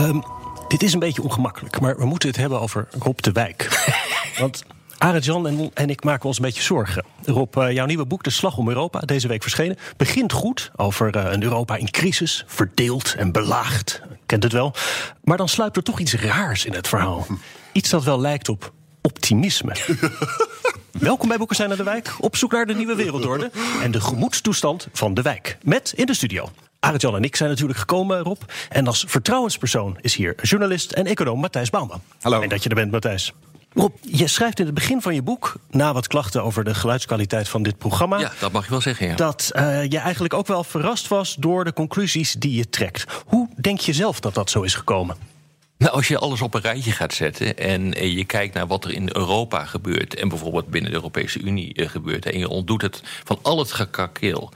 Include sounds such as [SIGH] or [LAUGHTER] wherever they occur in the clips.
Um, dit is een beetje ongemakkelijk, maar we moeten het hebben over Rob de Wijk. [LAUGHS] Want Arend Jan en, en, ik maken ons een beetje zorgen. Rob, uh, jouw nieuwe boek De Slag om Europa, deze week verschenen, begint goed over uh, een Europa in crisis, verdeeld en belaagd. Kent het wel. Maar dan sluipt er toch iets raars in het verhaal. Iets dat wel lijkt op optimisme. [LAUGHS] Welkom bij Boekenstein aan de Wijk, op zoek naar de nieuwe wereldorde en de gemoedstoestand van de wijk. Met in de studio Arend Jan en ik zijn natuurlijk gekomen, Rob. En als vertrouwenspersoon is hier journalist en econoom Matthijs Bouwman. Hallo. En dat je er bent, Matthijs. Rob, je schrijft in het begin van je boek, na wat klachten over de geluidskwaliteit van dit programma. Ja, dat mag je wel zeggen, ja. Dat uh, je eigenlijk ook wel verrast was door de conclusies die je trekt. Hoe denk je zelf dat dat zo is gekomen? Nou, als je alles op een rijtje gaat zetten en je kijkt naar wat er in Europa gebeurt, en bijvoorbeeld binnen de Europese Unie eh, gebeurt, en je ontdoet het van al het gekakeel,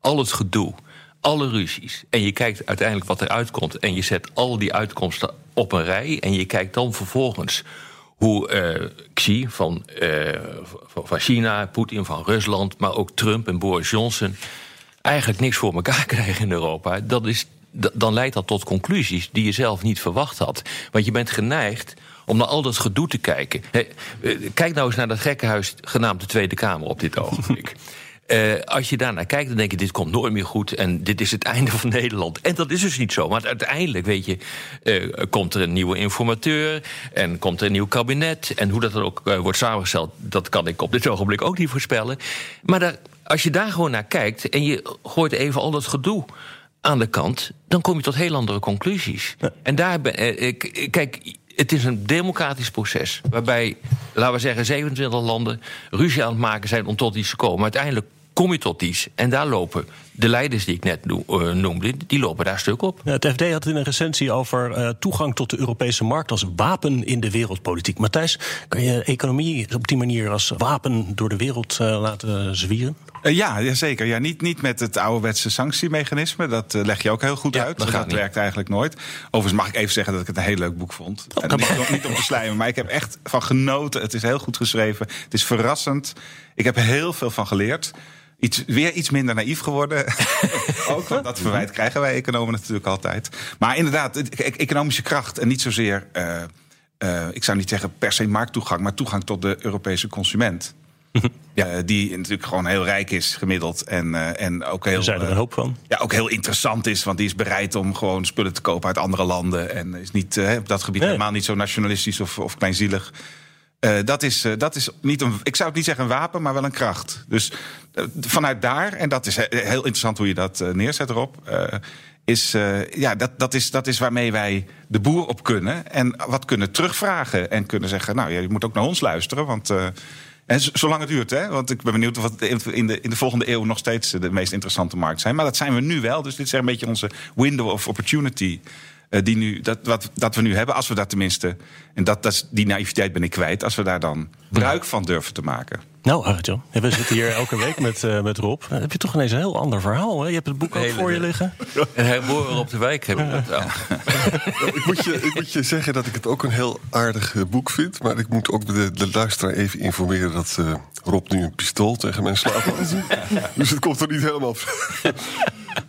al het gedoe, alle ruzies. En je kijkt uiteindelijk wat eruit komt. En je zet al die uitkomsten op een rij. En je kijkt dan vervolgens hoe uh, Xi van, uh, van China, Poetin van Rusland, maar ook Trump en Boris Johnson eigenlijk niks voor elkaar [LAUGHS] krijgen in Europa. Dat is, dan leidt dat tot conclusies die je zelf niet verwacht had. Want je bent geneigd om naar al dat gedoe te kijken. Eh, kijk nou eens naar dat gekkenhuis genaamd de Tweede Kamer op dit ogenblik. Uh, als je daarnaar kijkt, dan denk je: dit komt nooit meer goed en dit is het [LAUGHS] einde van Nederland. En dat is dus niet zo. Want uiteindelijk, weet je, uh, komt er een nieuwe informateur en komt er een nieuw kabinet. En hoe dat dan ook uh, wordt samengesteld, dat kan ik op dit ogenblik ook niet voorspellen. Maar daar, als je daar gewoon naar kijkt en je gooit even al dat gedoe aan de kant, dan kom je tot heel andere conclusies. Ja. En daar ben ik. Kijk het is een democratisch proces. Waarbij, laten we zeggen, 27 landen ruzie aan het maken zijn om tot iets te komen. Uiteindelijk kom je tot iets. En daar lopen de leiders die ik net noemde, die lopen daar stuk op. Ja, het FD had in een recensie over uh, toegang tot de Europese markt als wapen in de wereldpolitiek. Matthijs, kan je economie op die manier als wapen door de wereld uh, laten zwieren? Uh, ja, zeker. Ja, niet, niet met het ouderwetse sanctiemechanisme. Dat leg je ook heel goed ja, uit. Dat, dat werkt eigenlijk nooit. Overigens mag ik even zeggen dat ik het een heel leuk boek vond. Oh, en niet, niet om te slijmen, maar ik heb echt van genoten. Het is heel goed geschreven. Het is verrassend. Ik heb heel veel van geleerd iets, weer iets minder naïef geworden. [LAUGHS] ook, want dat verwijt krijgen wij economen natuurlijk altijd. Maar inderdaad, economische kracht en niet zozeer, uh, uh, ik zou niet zeggen per se markttoegang, maar toegang tot de Europese consument. [LAUGHS] Ja, die natuurlijk gewoon heel rijk is gemiddeld. En, uh, en ook heel. Zijn er een hoop van. Ja, ook heel interessant is. Want die is bereid om gewoon spullen te kopen uit andere landen. En is niet op dat gebied nee. helemaal niet zo nationalistisch of, of kleinzielig. Uh, dat, is, uh, dat is niet een, ik zou het niet zeggen een wapen, maar wel een kracht. Dus uh, vanuit daar, en dat is he heel interessant hoe je dat neerzet erop. is, ja, dat, dat, is, dat is waarmee wij de boer op kunnen. En wat kunnen terugvragen. En kunnen zeggen, nou ja, je moet ook naar ons luisteren. Want en zolang het duurt, hè? Want ik ben benieuwd het in de, in de volgende eeuw nog steeds de meest interessante markt zijn. Maar dat zijn we nu wel. Dus dit is een beetje onze window of opportunity. Uh, die nu, dat, wat, dat we nu hebben, als we daar tenminste. En dat, dat is, die naïviteit ben ik kwijt. Als we daar dan gebruik van durven te maken. Nou, Arjan, we zitten hier elke week met, uh, met Rob. Dan heb je toch ineens een heel ander verhaal. Hè? Je hebt het boek ook voor je liggen. En hij boren op de wijk hebben we dat. nou, ik, moet je, ik moet je zeggen dat ik het ook een heel aardig boek vind. Maar ik moet ook de, de luisteraar even informeren dat uh, Rob nu een pistool tegen mijn slaap laat zien. [LAUGHS] Dus het komt er niet helemaal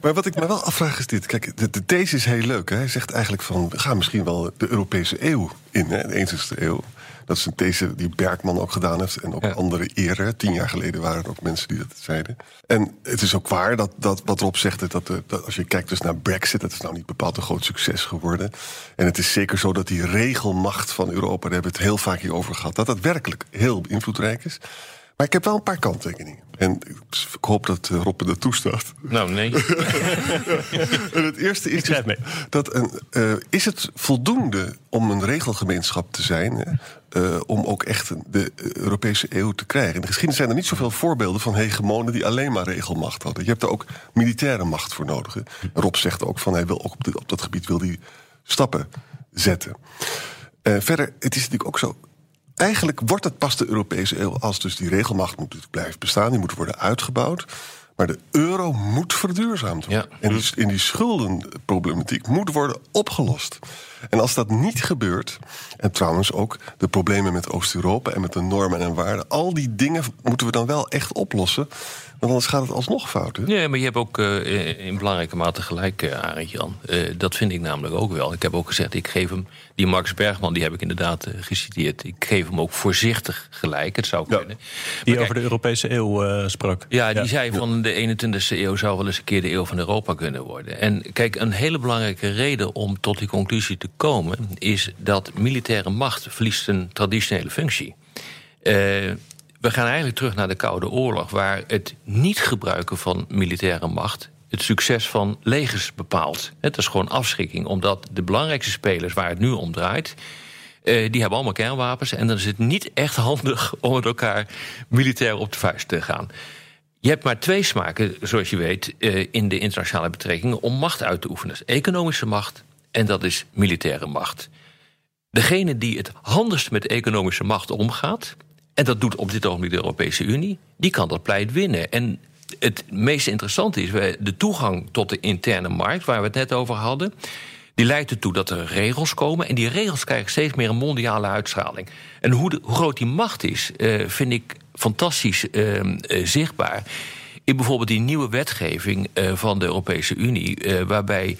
Maar wat ik me wel afvraag is dit. Kijk, de, de these is heel leuk. Hè? Hij zegt eigenlijk van, we gaan misschien wel de Europese eeuw in, hè? de 21ste eeuw. Dat is een these die Bergman ook gedaan heeft. En ook ja. andere eerder. Tien jaar geleden waren er ook mensen die dat zeiden. En het is ook waar dat, dat wat Rob zegt. Dat, dat als je kijkt dus naar Brexit. Dat is nou niet bepaald een groot succes geworden. En het is zeker zo dat die regelmacht van Europa. Daar hebben we het heel vaak hier over gehad. Dat dat werkelijk heel invloedrijk is. Maar ik heb wel een paar kanttekeningen. En ik hoop dat Rob er toestaat. Nou, nee. en [LAUGHS] [LAUGHS] het eerste is dus dat een, uh, is het voldoende om een regelgemeenschap te zijn, uh, om ook echt de Europese eeuw te krijgen. In de geschiedenis zijn er niet zoveel voorbeelden van hegemonen die alleen maar regelmacht hadden. Je hebt er ook militaire macht voor nodig. Rob zegt ook van hij wil ook op, dit, op dat gebied wil die stappen zetten. Uh, verder, het is natuurlijk ook zo. Eigenlijk wordt het pas de Europese eeuw als dus die regelmacht moet blijven bestaan. Die moet worden uitgebouwd. Maar de euro moet verduurzaamd worden. Ja. En dus in die schuldenproblematiek moet worden opgelost. En als dat niet gebeurt, en trouwens ook de problemen met Oost-Europa en met de normen en waarden, al die dingen moeten we dan wel echt oplossen. Want anders gaat het alsnog fout. Hè? Ja, maar je hebt ook uh, in belangrijke mate gelijk, uh, Arend Jan. Uh, dat vind ik namelijk ook wel. Ik heb ook gezegd, ik geef hem, die Max Bergman, die heb ik inderdaad geciteerd. Ik geef hem ook voorzichtig gelijk. Het zou kunnen. Die over de Europese eeuw sprak. Ja, die zei van de 21ste eeuw zou wel eens een keer de eeuw van Europa kunnen worden. En kijk, een hele belangrijke reden om tot die conclusie te komen, is dat militaire macht verliest een traditionele functie. Uh, we gaan eigenlijk terug naar de Koude Oorlog, waar het niet gebruiken van militaire macht het succes van legers bepaalt. Het is gewoon afschrikking, omdat de belangrijkste spelers waar het nu om draait. Uh, die hebben allemaal kernwapens. En dan is het niet echt handig om met elkaar militair op de vuist te gaan. Je hebt maar twee smaken, zoals je weet, uh, in de internationale betrekkingen om macht uit te oefenen. Dat is economische macht en dat is militaire macht. Degene die het handigst met economische macht omgaat, en dat doet op dit ogenblik de Europese Unie. Die kan dat pleit winnen. En het meest interessante is de toegang tot de interne markt, waar we het net over hadden. Die leidt ertoe dat er regels komen. En die regels krijgen steeds meer een mondiale uitstraling. En hoe, groot die macht is, uh, vind ik fantastisch uh, uh, zichtbaar. In bijvoorbeeld die nieuwe wetgeving van de Europese Unie, waarbij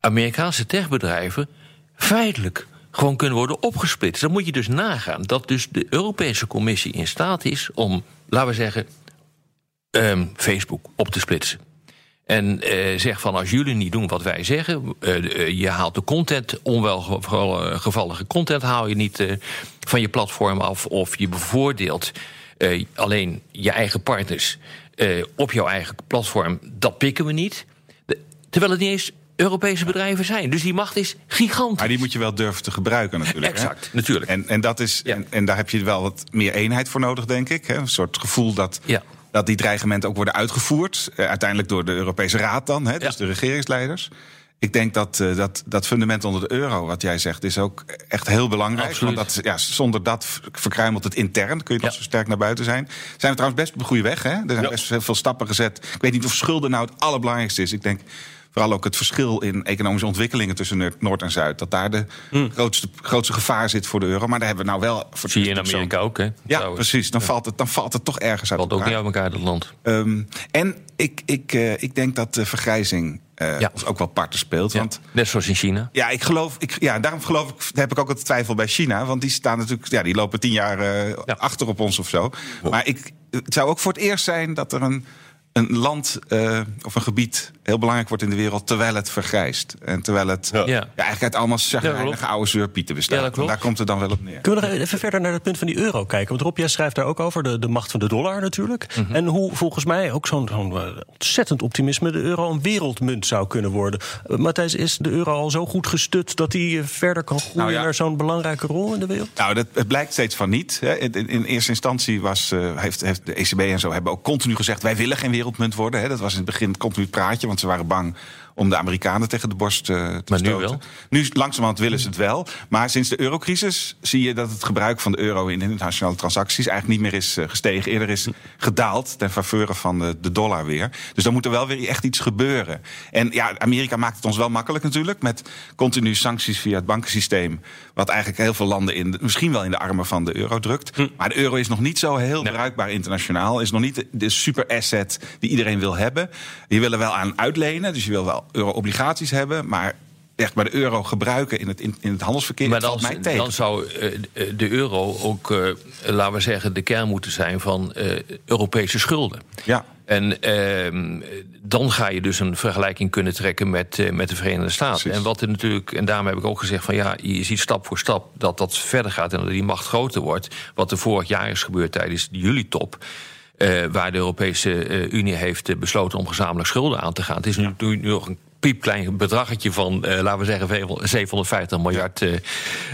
Amerikaanse techbedrijven feitelijk gewoon kunnen worden opgesplitst. Dan moet je dus nagaan dat dus de Europese Commissie in staat is om, laten we zeggen, um, Facebook op te splitsen. En uh, zeg van als jullie niet doen wat wij zeggen, uh, je haalt de content, onwelgevallige content haal je niet van je platform af, of je bevoordeelt alleen je eigen partners op jouw eigen platform, dat pikken we niet. terwijl het niet eens Europese bedrijven zijn. Dus die macht is gigantisch. Maar die moet je wel durven te gebruiken natuurlijk. Exact, hè? natuurlijk. En, en, dat is, en, en, daar heb je wel wat meer eenheid voor nodig, denk ik. Hè? Een soort gevoel dat, ja. dat die dreigementen ook worden uitgevoerd. Eh, uiteindelijk door de Europese Raad dan, hè? dus de regeringsleiders. Ik denk dat, uh, dat dat fundament onder de euro, wat jij zegt, is ook echt heel belangrijk. Absoluut. Want dat, ja, zonder dat verkruimelt het intern. Kun je nog zo sterk naar buiten zijn. Zijn we trouwens best op de goede weg. Hè? Er zijn best veel stappen gezet. Ik weet niet of schulden nou het allerbelangrijkste is. Ik denk vooral ook het verschil in economische ontwikkelingen tussen Noord en Zuid. Dat daar de hmm. grootste, grootste gevaar zit voor de euro. Maar daar hebben we nou wel. Voor Zie je in Amerika ook, hè? Ja, precies. Dan, Valt het, dan valt het toch ergens uit. Valt ook niet uit elkaar, dat land. Um, en ik, ik, uh, ik denk dat de vergrijzing. Uh, ja. ook wel parten speelt. Want, Net zoals in China. Ja, ik geloof, ik, ja, daarom geloof ik, heb ik ook het twijfel bij China. Want die staan natuurlijk, ja, die lopen tien jaar uh, ja. achter op ons of zo. Maar ik, het zou ook voor het eerst zijn dat er een een land uh, of een gebied heel belangrijk wordt in de wereld terwijl het vergrijst. En terwijl het ja. ja eigenlijk uit allemaal chagrijnige ja, oude zeurpieten bestaat. Ja, daar komt het dan wel op neer. Kunnen we nog even verder naar het punt van die euro kijken? Want Rob, jij schrijft daar ook over, de, de macht van de dollar natuurlijk. Mm -hmm. En hoe volgens mij ook zo'n zo ontzettend optimisme de euro een wereldmunt zou kunnen worden. Uh, Matthijs, is de euro al zo goed gestut dat hij verder kan groeien nou naar zo'n belangrijke rol in de wereld? Nou, dat, het blijkt steeds van niet. Hè. In, in, eerste instantie was, uh, heeft, heeft de ECB en zo hebben ook continu gezegd... wij willen geen wereldmunt worden. Hè. Dat was in het begin continu het praatje, want ze waren bang om de Amerikanen tegen de borst uh, te maar stoten. nu wel? Nu langzamerhand willen ze het wel. Maar sinds de eurocrisis zie je dat het gebruik van de euro in internationale transacties eigenlijk niet meer is uh, gestegen. Eerder is gedaald ten faveur van de, de, dollar weer. Dus dan moet er wel weer echt iets gebeuren. En ja, Amerika maakt het ons wel makkelijk natuurlijk. Met continu sancties via het bankensysteem. Wat eigenlijk heel veel landen in misschien wel in de armen van de euro drukt. Hm. Maar de euro is nog niet zo heel nee. bruikbaar internationaal. Is nog niet de, de super asset die iedereen wil hebben. Je wil er wel aan uitlenen. Dus je wil wel euro-obligaties hebben. Maar echt bij de euro gebruiken in het, in, in het handelsverkeer. Maar dan, dan zou uh, de euro ook, uh, laten we zeggen, de kern moeten zijn van uh, Europese schulden. Ja. En ehm, dan ga je dus een vergelijking kunnen trekken met, met de Verenigde Staten. Precies. En wat er natuurlijk, en daarom heb ik ook gezegd van ja, je ziet stap voor stap dat dat verder gaat en dat die macht groter wordt. Wat er vorig jaar is gebeurd tijdens de juli-top. Uh, waar de Europese uh, Unie heeft uh, besloten om gezamenlijk schulden aan te gaan. Het is nu, nu nog een piepklein bedraggetje van, eh, laten we zeggen, 750 miljard eh,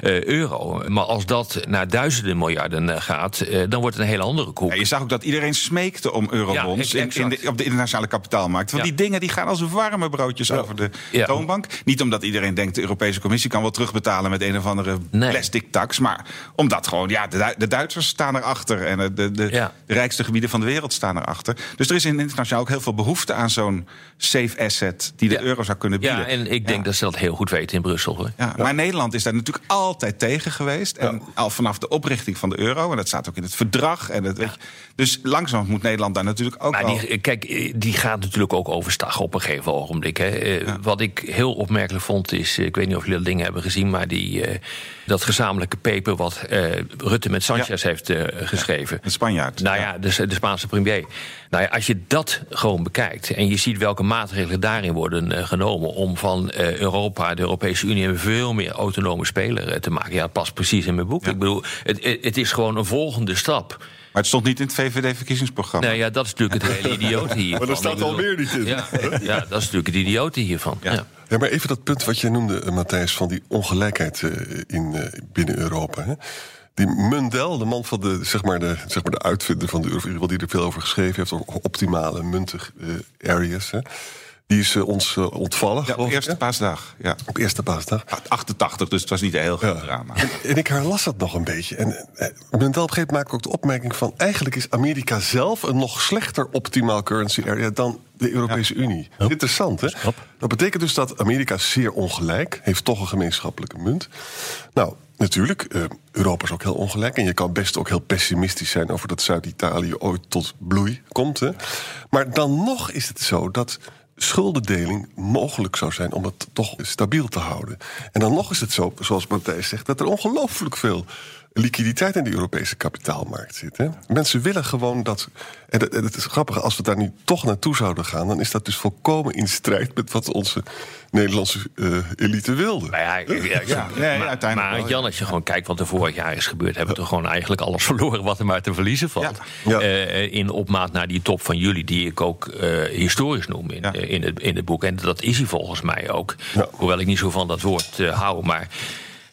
eh, euro. Maar als dat naar duizenden miljarden gaat, dan wordt het een hele andere koek. Ja, je zag ook dat iedereen smeekte om eurobonds Ja, in, in de, op de internationale kapitaalmarkt. Want Ja. die dingen die gaan als warme broodjes over de toonbank. Niet omdat iedereen denkt de Europese Commissie kan wel terugbetalen met een of andere Nee. plastic tax. Maar omdat gewoon, ja, de, de Duitsers staan erachter. En de, de, de, rijkste gebieden van de wereld staan erachter. Dus er is in internationaal ook heel veel behoefte aan zo'n safe asset die de. Euro zou kunnen bieden. Ja, en ik denk Ja. dat ze dat heel goed weten in Brussel. Hoor. Ja, maar Nederland is daar natuurlijk altijd tegen geweest. En al vanaf de oprichting van de euro. En dat staat ook in het verdrag. En het, weet je, dus langzaam moet Nederland daar natuurlijk ook Maar al... die, kijk, eh, die gaat natuurlijk ook overstag op een gegeven ogenblik. Hè. Eh, Wat ik heel opmerkelijk vond is, eh, ik weet niet of jullie dat ding hebben gezien, maar die, dat gezamenlijke paper wat Rutte met Sanchez heeft geschreven. Een Spanjaard. Nou ja, de, de Spaanse premier. Nou ja, als je dat gewoon bekijkt en je ziet welke maatregelen daarin worden eh, genomen om van eh, Europa, de Europese Unie, een veel meer autonome speler eh, te maken. Ja, het past precies in mijn boek. Ik bedoel, het, het is gewoon een volgende stap. Maar het stond niet in het VVD-verkiezingsprogramma. Nou ja, dat is natuurlijk het hele idiote [LAUGHS] hiervan. Maar daar staat alweer niet in. Ja, ja, dat is natuurlijk het idiote hiervan. Ja. Ja. Ja, maar even dat punt wat je noemde, Matthijs, van die ongelijkheid eh, in, eh, binnen Europa. Hè? Die Mundell, de man van de, zeg maar de, zeg maar de uitvinder van de euro, die er veel over geschreven heeft, over optimale muntig eh, areas. Hè? Die is eh, ons eh, ontvallen. Ja, op ik, eerste paasdag. Ja. Op eerste paasdag. 88, dus het was niet een heel groot Ja. drama. En, en ik herlas dat nog een beetje. En op een gegeven moment maakt ook de opmerking van... eigenlijk is Amerika zelf een nog slechter optimaal currency area... dan de Europese Unie. Interessant, hè? Dat betekent dus dat Amerika zeer ongelijk... heeft toch een gemeenschappelijke munt. Nou, natuurlijk, eh, Europa is ook heel ongelijk... en je kan best ook heel pessimistisch zijn... over dat Zuid-Italië ooit tot bloei komt. Hè? Maar dan nog is het zo dat schuldendeling mogelijk zou zijn om het toch stabiel te houden. En dan nog is het zo, zoals Matthijs zegt, dat er ongelooflijk veel liquiditeit in de Europese kapitaalmarkt zit. Hè? Mensen willen gewoon dat. En het, is grappig, als we daar nu toch naartoe zouden gaan, dan is dat dus volkomen in strijd met wat onze Nederlandse eh, elite wilde. Nou ja, ja, ja, nee, maar, uiteindelijk maar Jan, als je gewoon kijkt wat er vorig jaar is gebeurd, hebben we toch gewoon eigenlijk alles [LAUGHS] verloren wat er maar te verliezen valt. Ja. Eh, in opmaat naar die top van jullie, die ik ook eh, historisch noem in, Ja. in, het, in het boek. En dat is hij volgens mij ook. Ja. Hoewel ik niet zo van dat woord eh, hou, maar.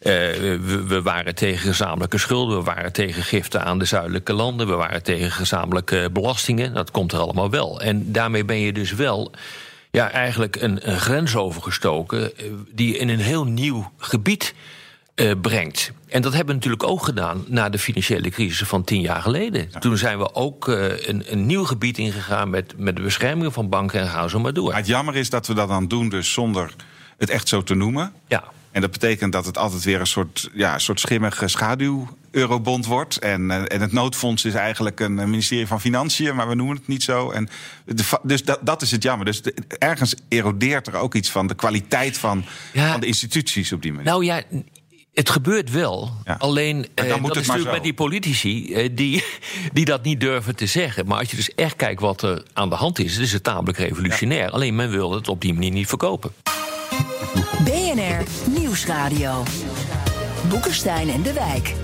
Eh, we, we waren tegen gezamenlijke schulden, we waren tegen giften aan de zuidelijke landen, we waren tegen gezamenlijke belastingen. Dat komt er allemaal wel. En daarmee ben je dus wel ja, eigenlijk een, een grens overgestoken eh, die in een heel nieuw gebied eh, brengt. En dat hebben we natuurlijk ook gedaan na de financiële crisis van tien jaar geleden. Toen zijn we ook een, een nieuw gebied ingegaan met, met de bescherming van banken en gaan zo maar door. Maar het jammer is dat we dat dan doen, dus zonder het echt zo te noemen. Ja. En dat betekent dat het altijd weer een soort, ja, een soort schimmige schaduw-eurobond wordt. En, eh, en het noodfonds is eigenlijk een eh, ministerie van Financiën, maar we noemen het niet zo. En de, dus dat, dat is het jammer. Dus de- ergens erodeert er ook iets van de kwaliteit van, Ja. van de instituties op die manier. Nou ja, het gebeurt wel. Ja. Alleen dan eh, moet dat het is natuurlijk zo. met die politici eh, die, die dat niet durven te zeggen. Maar als je dus echt kijkt wat er aan de hand is, is het tamelijk revolutionair. Alleen men wil het op die manier niet verkopen. BNR Nieuwsradio. Boekenstein en de Wijk.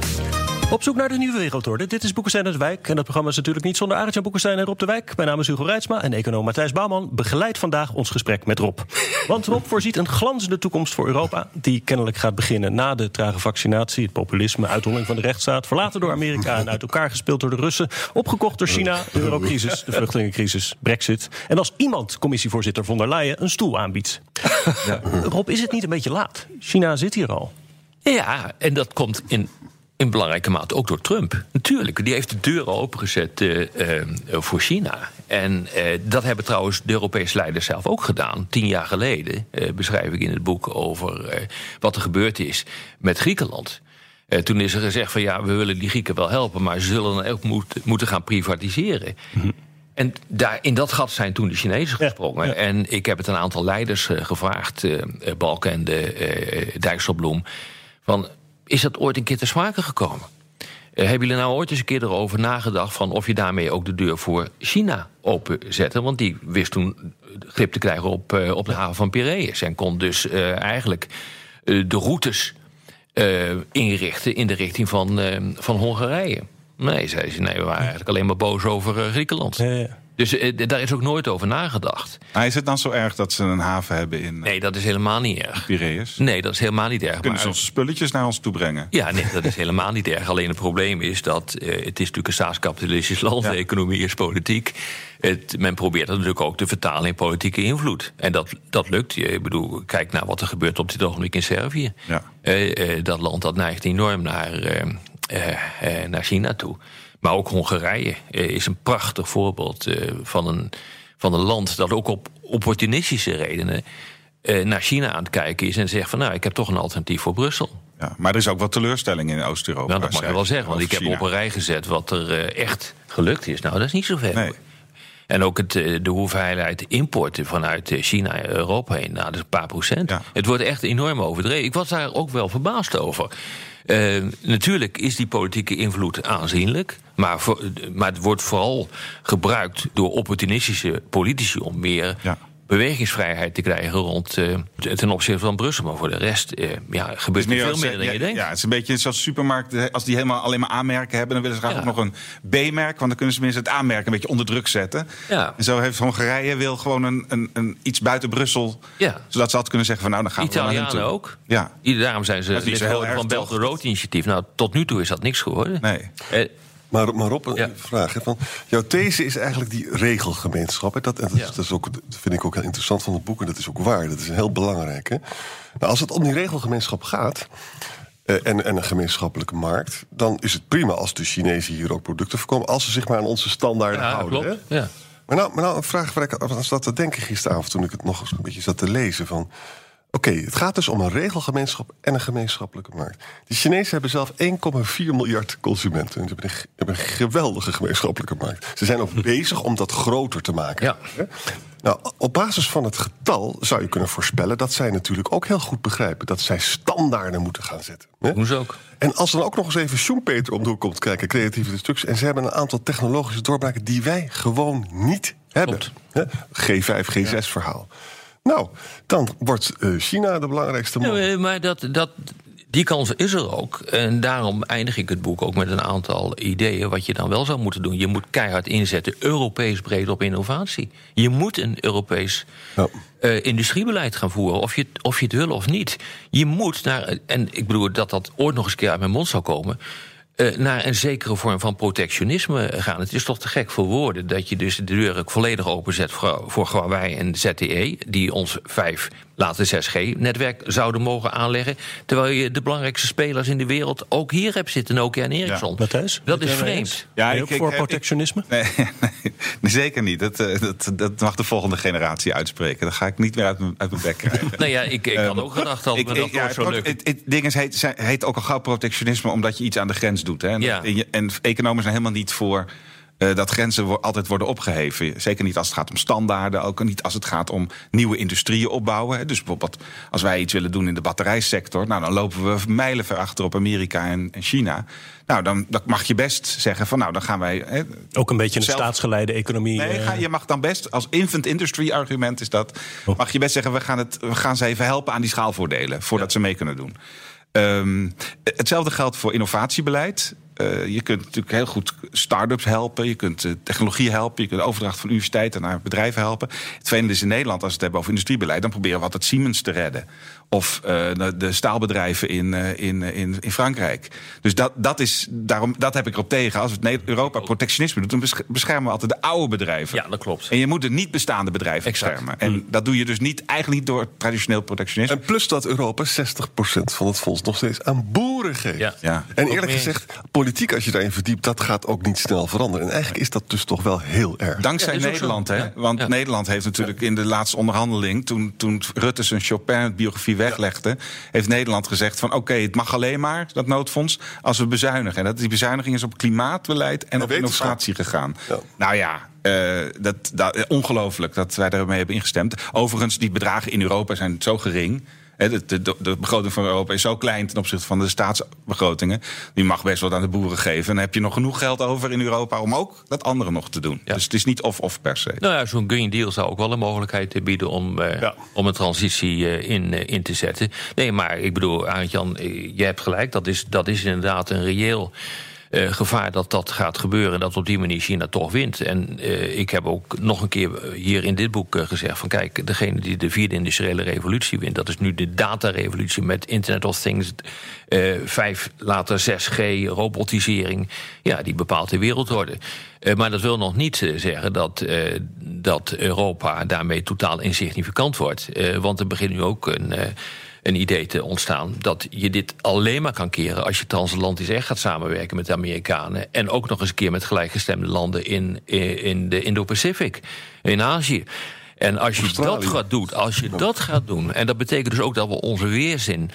Op zoek naar de nieuwe wereldorde. Dit is Boekenstein uit de Wijk. En dat programma is natuurlijk niet zonder Arjan Boekenstein en Rob de Wijk. Mijn naam is Hugo Reitsma en econoom Matthijs Bouwman begeleidt vandaag ons gesprek met Rob. Want Rob voorziet een glanzende toekomst voor Europa... die kennelijk gaat beginnen na de trage vaccinatie... het populisme, uitholling van de rechtsstaat... verlaten door Amerika en uit elkaar gespeeld door de Russen... opgekocht door China, de eurocrisis, de vluchtelingencrisis, brexit... en als iemand commissievoorzitter von der Leyen een stoel aanbiedt. Rob, is het niet een beetje laat? China zit hier al. Ja, en dat komt in, in belangrijke mate ook door Trump. Natuurlijk, die heeft de deuren opengezet eh, eh, voor China. En eh, dat hebben trouwens de Europese leiders zelf ook gedaan. Tien jaar geleden beschrijf ik in het boek over wat er gebeurd is met Griekenland. Toen is er gezegd van ja, we willen die Grieken wel helpen, maar ze zullen dan ook moet, moeten gaan privatiseren. En daar, in dat gat zijn toen de Chinezen gesprongen. En ik heb het een aantal leiders gevraagd, eh, Balkenende, eh Dijsselbloem... van, is dat ooit een keer te sprake gekomen? Eh, hebben jullie nou ooit eens een keer erover nagedacht... van of je daarmee ook de deur voor China openzette? Want die wist toen grip te krijgen op, eh, op de haven van Piraeus... en kon dus eh, eigenlijk de routes inrichten in de richting van, van Hongarije. Nee, zei ze, nee, we waren eigenlijk alleen maar boos over Griekenland. Ja, ja. Dus eh, daar is ook nooit over nagedacht. Maar is het dan zo erg dat ze een haven hebben in Nee, dat is helemaal niet erg. Piraeus? Nee, dat is helemaal niet erg. Kunnen ze onze spulletjes naar ons toe brengen? Ja, nee, dat is helemaal niet erg. Alleen het probleem is dat eh, het is natuurlijk een staatskapitalistisch land. Ja. De economie is politiek. Het, men probeert dat natuurlijk ook te vertalen in politieke invloed. En dat, dat lukt. Ik bedoel, kijk naar wat er gebeurt op dit ogenblik in Servië. Ja. Eh, eh, dat land dat neigt enorm naar, eh, eh, eh, naar China toe. Maar ook Hongarije eh, is een prachtig voorbeeld eh, van, een, van een land dat ook op opportunistische redenen eh, naar China aan het kijken is en zegt van nou, ik heb toch een alternatief voor Brussel. Ja, maar er is ook wat teleurstelling in Oost-Europa. Nou, dat mag je wel zeggen, want ik heb China. op een rij gezet wat er echt gelukt is. Nou, dat is niet zoveel. Nee. En ook het, de hoeveelheid importen vanuit China en Europa heen, nou, dat is een paar procent. Ja. Het wordt echt enorm overdreven. Ik was daar ook wel verbaasd over. Eh, natuurlijk is die politieke invloed aanzienlijk. Maar, voor- maar het wordt vooral gebruikt door opportunistische politici om meer. Bewegingsvrijheid te krijgen rond eh, ten opzichte van Brussel. Maar voor de rest eh, ja, gebeurt er veel meer dan ja, je denkt. Ja, het is een beetje zoals supermarkten. Als die helemaal alleen maar aanmerken hebben, dan willen ze graag Ja. ook nog een B-merk. Want dan kunnen ze minstens het aanmerken een beetje onder druk zetten. Ja. En zo heeft Hongarije wil gewoon een, een, een iets buiten Brussel. Ja. Zodat ze altijd kunnen zeggen van nou, dan gaan we naar hen Italianen ook. Ja. Daarom zijn ze lid geworden van toch? Road Initiatief. Nou, tot nu toe is dat niks geworden. Nee. Eh, Maar, maar Rob, een Ja. vraag. Hè, van, jouw these is eigenlijk die regelgemeenschap. Hè, dat, en dat, is- Ja. dat, is ook, dat vind ik ook heel interessant van het boek. En dat is ook waar. Dat is heel belangrijk. Hè. Nou, als het om die regelgemeenschap gaat... eh, en, en een gemeenschappelijke markt... dan is het prima als de Chinezen hier ook producten verkopen... als ze zich maar aan onze standaarden ja, houden. klopt. Hè. Ja. Maar nou, maar nou een vraag waar ik aan zat te denken gisteravond... toen ik het nog eens een beetje zat te lezen. Van, Oké, het gaat dus om een regelgemeenschap en een gemeenschappelijke markt. De Chinezen hebben zelf 1,4 miljard consumenten. En ze hebben een, hebben een geweldige gemeenschappelijke markt. Ze zijn ook bezig om dat groter te maken. Ja. Nou, op basis van het getal zou je kunnen voorspellen... dat zij natuurlijk ook heel goed begrijpen... dat zij standaarden moeten gaan zetten. Ze ook. En als dan ook nog eens even Schumpeter om de hoek komt kijken, creatieve destructie. En ze hebben een aantal technologische doorbraken die wij gewoon niet hebben. Klopt. Hè? G5, G6 verhaal. Nou, dan wordt eh, China de belangrijkste man. eh, maar dat, dat, die kans is er ook. En daarom eindig ik het boek ook met een aantal ideeën... wat je dan wel zou moeten doen. Je moet keihard inzetten, Europees breed op innovatie. Je moet een Europees Ja. eh, industriebeleid gaan voeren. Of je, het- of je het wil of niet. Je moet naar, en ik bedoel dat dat ooit nog eens een keer uit mijn mond zou komen... eh, naar een zekere vorm van protectionisme gaan. Het is toch te gek voor woorden dat je dus de deur volledig openzet voor, voor Huawei en ZTE, die ons 5, later 6G-netwerk zouden mogen aanleggen. Terwijl je de belangrijkste spelers in de wereld ook hier hebt zitten, Nokia en Ericsson. Matthijs? Dat ben is vreemd. Ja, Ben je ik- ook ik- voor ik- protectionisme? Nee, nee, [LAUGHS] nee, zeker niet. Dat, eh, dat, dat mag de volgende generatie uitspreken. Dat ga ik niet meer uit mijn, uit mijn bek krijgen. [LAUGHS] Nou ja, ik, ik had ook gedacht dat Ik- me ik- dat ja, pro- lukken. Het, het ding is, heet, zijn- heet ook al gauw protectionisme omdat je iets aan de grens doet. Hè? En, Ja. en, en economen zijn helemaal niet voor eh, dat grenzen wo- altijd worden opgeheven. Zeker niet als het gaat om standaarden, ook niet als het gaat om nieuwe industrieën opbouwen. Hè? Dus bijvoorbeeld als wij iets willen doen in de batterijsector, nou, dan lopen we mijlenver achter op Amerika en, en China. Nou, dan, dan mag je best zeggen van nou, dan gaan wij. Hè, Ook een beetje een Zelf- staatsgeleide economie. Nee, eh, ga, je mag dan best, als infant industry argument is dat, Oh. mag je best zeggen, we gaan, het, we gaan ze even helpen aan die schaalvoordelen, voordat ze mee kunnen doen. Ehm, hetzelfde geldt voor innovatiebeleid. Eh, je kunt natuurlijk heel goed start-ups helpen. Je kunt eh, technologie helpen. Je kunt de overdracht van universiteiten naar bedrijven helpen. Het vervelende is in Nederland, als we het hebben over industriebeleid... dan proberen we altijd Siemens te redden. Of eh, de, de staalbedrijven in, eh, in, eh, in, in Frankrijk. Dus dat, dat, is, daarom, dat heb ik erop tegen. Als het Europa protectionisme doet... dan besch- beschermen we altijd de oude bedrijven. Ja, dat klopt. En je moet de niet bestaande bedrijven Exact. beschermen. En dat doe je dus niet, eigenlijk niet door traditioneel protectionisme. En plus dat Europa 60% van het fonds nog steeds aan boeren geeft. Ja. Ja. En eerlijk gezegd, politiek als je daarin verdiept, dat gaat ook niet snel veranderen. En eigenlijk is dat dus toch wel heel erg. Dankzij Ja, Nederland, hè? Ja. Want Ja. Nederland heeft natuurlijk in de laatste onderhandeling... toen, toen Rutte zijn Chopin-biografie weglegde... heeft Nederland gezegd van oké, het mag alleen maar, dat noodfonds... als we bezuinigen. En dat, die bezuiniging is op klimaatbeleid en op innovatie gegaan. Ja. Nou ja, eh, dat, dat, eh, ongelooflijk dat wij daarmee hebben ingestemd. Overigens, die bedragen in Europa zijn zo gering... De, de, de, begroting van Europa is zo klein ten opzichte van de staatsbegrotingen. Die mag best wat aan de boeren geven. En dan heb je nog genoeg geld over in Europa om ook dat andere nog te doen. Ja. Dus het is niet of-of per se. Nou ja, zo'n Green Deal zou ook wel een mogelijkheid bieden om, eh, Ja. om een transitie eh, in, eh, in te zetten. Nee, maar ik bedoel, Arend-Jan, eh, je hebt gelijk. Dat is, dat is inderdaad een reëel eh, gevaar dat dat gaat gebeuren en dat op die manier China toch wint. En eh, ik heb ook nog een keer hier in dit boek gezegd: van kijk, degene die de vierde industriële revolutie wint, dat is nu de datarevolutie met Internet of Things, vijf later 6G, robotisering. Ja, die bepaalt de wereldorde. maar dat wil nog niet zeggen dat, dat Europa daarmee totaal insignificant wordt. want er begint nu ook een een idee te ontstaan dat je dit alleen maar kan keren als je transatlantisch echt gaat samenwerken met de Amerikanen en ook nog eens een keer met gelijkgestemde landen in, in de Indo-Pacific, in Azië. En als je dat gaat doen, als je dat gaat doen, en dat betekent dus ook dat we onze weerzin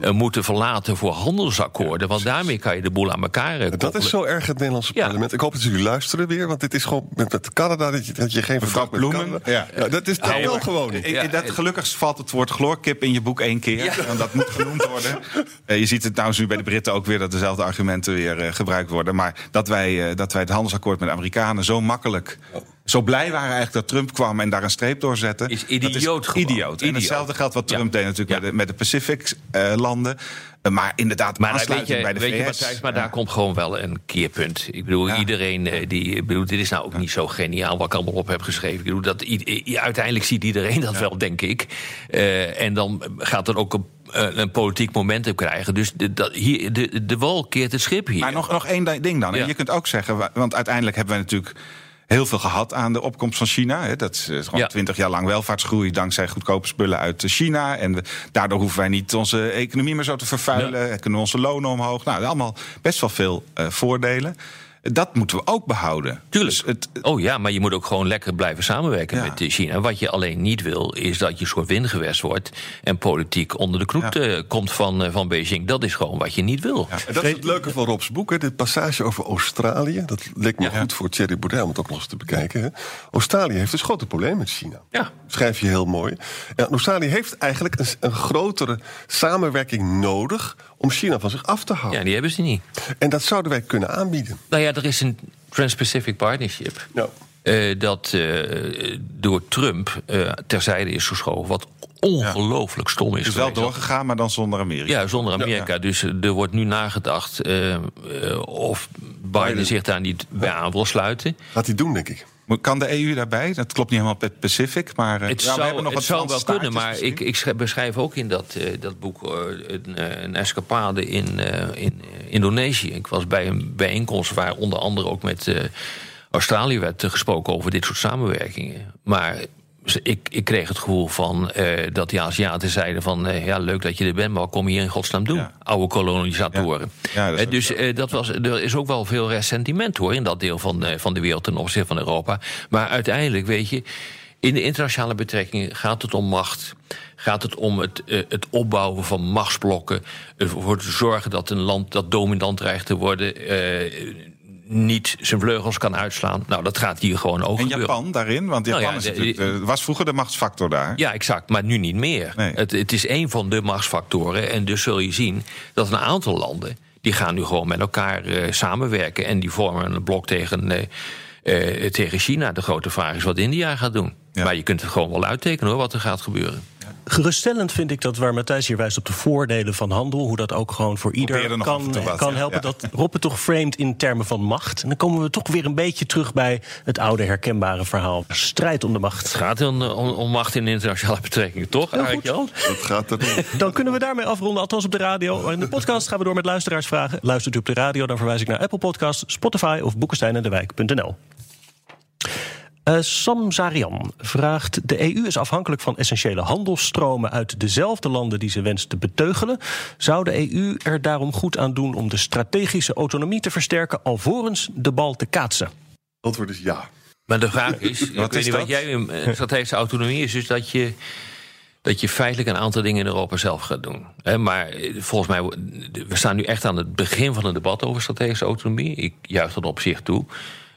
uh, moeten verlaten voor handelsakkoorden, want daarmee kan je de boel aan elkaar uh, Dat is zo erg het Nederlandse parlement. Ik hoop dat jullie luisteren weer, want dit is gewoon met, met Canada dat je, dat je geen verdrag met Canada. Ja. ja. dat is toch wel gewoon. Ja, dat, gelukkig valt het woord chloorkip in je boek één keer, want dat moet genoemd worden. Uh, [LAUGHS] je ziet het nou nu bij de Britten ook weer dat dezelfde argumenten weer gebruikt worden, maar dat wij, dat wij het handelsakkoord met de Amerikanen zo makkelijk oh zo blij waren eigenlijk dat Trump kwam en daar een streep door zette. Is idioot dat is idioot. En hetzelfde geldt wat Trump deed natuurlijk met, de, met de Pacific-landen. Uh, maar inderdaad, maar weet je, bij de weet VS. Je, maar daar komt gewoon wel een keerpunt. Ik bedoel, iedereen uh, die. Ik bedoel, dit is nou ook niet zo geniaal wat ik allemaal op heb geschreven. Ik bedoel, dat, uiteindelijk ziet iedereen dat wel, denk ik. En dan gaat er ook een een politiek momentum krijgen. Dus de, dat, hier, de, de wal keert het schip hier. Maar nog, nog één ding dan. Ja. Je kunt ook zeggen, want uiteindelijk hebben we natuurlijk heel veel gehad aan de opkomst van China. Dat is gewoon twintig jaar lang welvaartsgroei dankzij goedkope spullen uit China. En daardoor hoeven wij niet onze economie meer zo te vervuilen. Ja. Kunnen we onze lonen omhoog. Nou, allemaal best wel veel uh, voordelen. Dat moeten we ook behouden. Tuurlijk. Dus het, oh ja, maar je moet ook gewoon lekker blijven samenwerken met China. Wat je alleen niet wil, is dat je een soort windgewest wordt... en politiek onder de knoet ja. komt van, eh, van Beijing. Dat is gewoon wat je niet wil. En dat is het leuke van Rob's boek, hè? dit passage over Australië. Dat leek me goed voor Thierry Baudet om het ook nog eens te bekijken. Hè? Australië heeft dus grote problemen met China. Ja. Schrijf je heel mooi. En Australië heeft eigenlijk een, een grotere samenwerking nodig om China van zich af te houden. Ja, die hebben ze niet. En dat zouden wij kunnen aanbieden. Nou ja, er is een Trans-Pacific Partnership. Ja. Uh, dat uh, door Trump uh, terzijde is geschoven. Wat ongelooflijk stom is. Het is wel doorgegaan, maar dan zonder Amerika. Ja, zonder Amerika. Ja. Dus er wordt nu nagedacht of Biden zich daar niet bij aan wil sluiten. Gaat hij doen, denk ik. Kan de EU daarbij? Dat klopt niet helemaal met Pacific, maar uh, het ja, zou, nog het zou wel kunnen. Maar ik, ik, beschrijf ook in dat, uh, dat boek uh, een, een, escapade in, in Indonesië. Ik was bij een bijeenkomst waar onder andere ook met Australië werd gesproken over dit soort samenwerkingen. Maar ik, ik kreeg het gevoel van uh, dat die Aziaten zeiden van... Uh, ja, leuk dat je er bent, maar wat kom je hier in godsnaam doen? Oude kolonisatoren. Ja. dat uh, dus dat was, er is ook wel veel ressentiment hoor... in dat deel van, van de wereld ten opzichte van Europa. Maar uiteindelijk, weet je... in de internationale betrekkingen gaat het om macht... gaat het om het, het opbouwen van machtsblokken... ervoor te zorgen dat een land dat dominant dreigt te worden niet zijn vleugels kan uitslaan. Nou, dat gaat hier gewoon ook En Japan daarin? Want Japan nou ja, is de, was vroeger de machtsfactor daar. Ja, exact. Maar nu niet meer. Nee. Het, het is een van de machtsfactoren. En dus zul je zien dat een aantal landen... die gaan nu gewoon met elkaar uh, samenwerken. En die vormen een blok tegen... Uh, uh, tegen China. De grote vraag is wat India gaat doen. Ja. Maar je kunt het gewoon wel uittekenen hoor, wat er gaat gebeuren. Geruststellend vind ik dat waar Matthijs hier wijst op de voordelen van handel, hoe dat ook gewoon voor ieder kan, kan helpen. Dat Rob het toch framed in termen van macht. En dan komen we toch weer een beetje terug bij het oude herkenbare verhaal. Strijd om de macht. Het gaat om, om, macht in internationale betrekkingen, toch? Dat gaat erom. Dan kunnen we daarmee afronden, althans op de radio. In de podcast gaan we door met luisteraarsvragen. Luistert u op de radio, dan verwijs ik naar Apple Podcasts, Spotify of boekensteinendewijk.nl. Uh, Sam Zarian vraagt: De EU is afhankelijk van essentiële handelsstromen uit dezelfde landen die ze wenst te beteugelen. Zou de EU er daarom goed aan doen om de strategische autonomie te versterken, alvorens de bal te kaatsen? Antwoord is ja. Maar de vraag is: [LAUGHS] wat, is wat jij uh, strategische autonomie is, dus dat je dat je feitelijk een aantal dingen in Europa zelf gaat doen. Maar eh, volgens mij, we staan nu echt aan het begin van een debat over strategische autonomie. Ik juich dat op zich toe.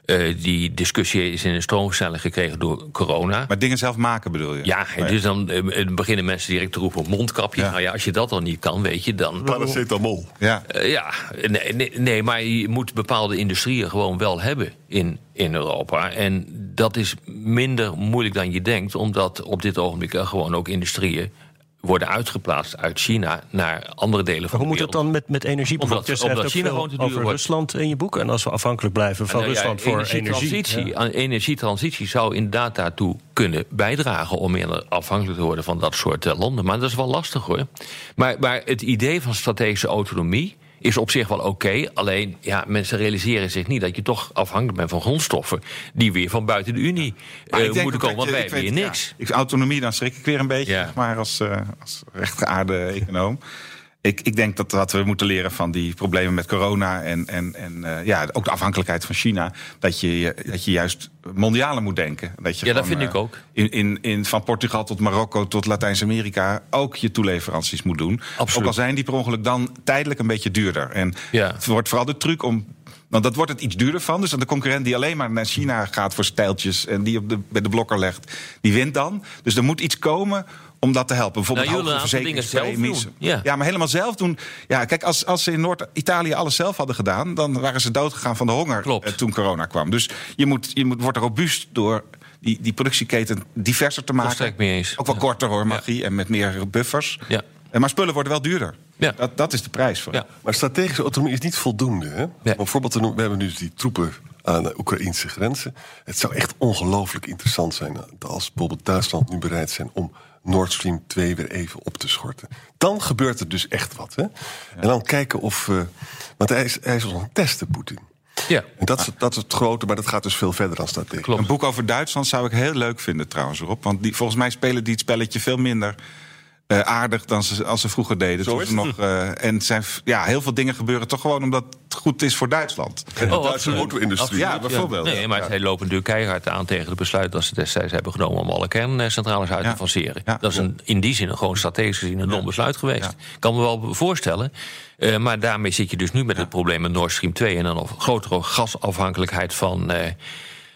Uh, die discussie is in een stroomversnelling gekregen door corona. Maar dingen zelf maken bedoel je? Ja, dus dan uh, beginnen mensen direct te roepen mondkapje. Ja. Nou ja, als je dat dan niet kan, weet je, dan... Paracetamol. Ja, uh, ja nee, nee, nee, maar je moet bepaalde industrieën gewoon wel hebben in, in Europa. En dat is minder moeilijk dan je denkt, omdat op dit ogenblik er gewoon ook industrieën worden uitgeplaatst uit China naar andere delen van Hoe de moet het wereld. dan met, met energie? Omdat-? Je schrijft China gewoon te duur over wordt. Rusland in je boek. En als we afhankelijk blijven van Nou ja, Rusland voor energie. energietransitie, ja. aan energietransitie zou inderdaad daartoe kunnen bijdragen om minder afhankelijk te worden van dat soort eh, landen. Maar dat is wel lastig hoor. Maar, maar het idee van strategische autonomie is op zich wel oké. alleen ja, mensen realiseren zich niet dat je toch afhankelijk bent van grondstoffen die weer van buiten de Unie eh, moeten komen. Want wij weet- niks. ja, autonomie, dan schrik ik weer een beetje, Ja. maar als, eh, als rechtgeaarde econoom. Ik, ik denk dat wat we moeten leren van die problemen met corona en, en, en eh, ja, ook de afhankelijkheid van China, dat je, dat je juist mondialer moet denken. Dat je Ja, dat vind ik eh, ook. In, in, in, van Portugal tot Marokko tot Latijns-Amerika ook je toeleveranties moet doen. Absoluut. Ook al zijn die per ongeluk dan tijdelijk een beetje duurder. En Ja. het wordt vooral de truc om. Want dat wordt het iets duurder van. Dus dan de concurrent die alleen maar naar China gaat voor stijltjes. en die op de, bij de blokker legt, die wint dan. Dus er moet iets komen om dat te helpen. Bijvoorbeeld Nou, hogere verzekeringspremies. doen. Ja. maar helemaal zelf doen. Ja, kijk, als, als ze in Noord-Italië alles zelf hadden gedaan. dan waren ze doodgegaan van de honger Klopt. eh, toen corona kwam. Dus je, moet, je moet, wordt robuust door die, die productieketen diverser te maken. Mee eens. Ook wel Ja. korter hoor, magie. En met meer buffers. Ja. Eh, Maar spullen worden wel duurder. Ja. Dat, dat is de prijs voor. Ja. Maar strategische autonomie is niet voldoende. Hè? Om een voorbeeld te noemen, we hebben nu die troepen aan de Oekraïnse grenzen. Het zou echt ongelooflijk interessant zijn als bijvoorbeeld Duitsland nu bereid zijn om Nord Stream 2 weer even op te schorten. Dan gebeurt er dus echt wat. Hè? En dan kijken of. eh, want hij is, hij is ons aan het testen, Poetin. Ja. En dat is, dat is het grote, maar dat gaat dus veel verder dan strategisch. Klopt. Een boek over Duitsland zou ik heel leuk vinden trouwens, Rob. Want die, volgens mij spelen die het spelletje veel minder eh, aardig dan ze, als ze vroeger deden. Zo Toen is ze het. nog, eh, en zijn, ja, heel veel dingen gebeuren toch gewoon omdat het goed is voor Duitsland. En de Oh, Duitse auto-industrie. Ja, bijvoorbeeld. Nee, maar zij lopen natuurlijk keihard aan tegen het besluit dat ze destijds hebben genomen om alle kerncentrales uit Ja. te faseren. Ja. Dat is een, in die zin een gewoon strategisch gezien een dom besluit geweest. Ik kan me wel voorstellen. Eh, maar daarmee zit je dus nu met het probleem met Nord Stream 2 en dan nog grotere gasafhankelijkheid van.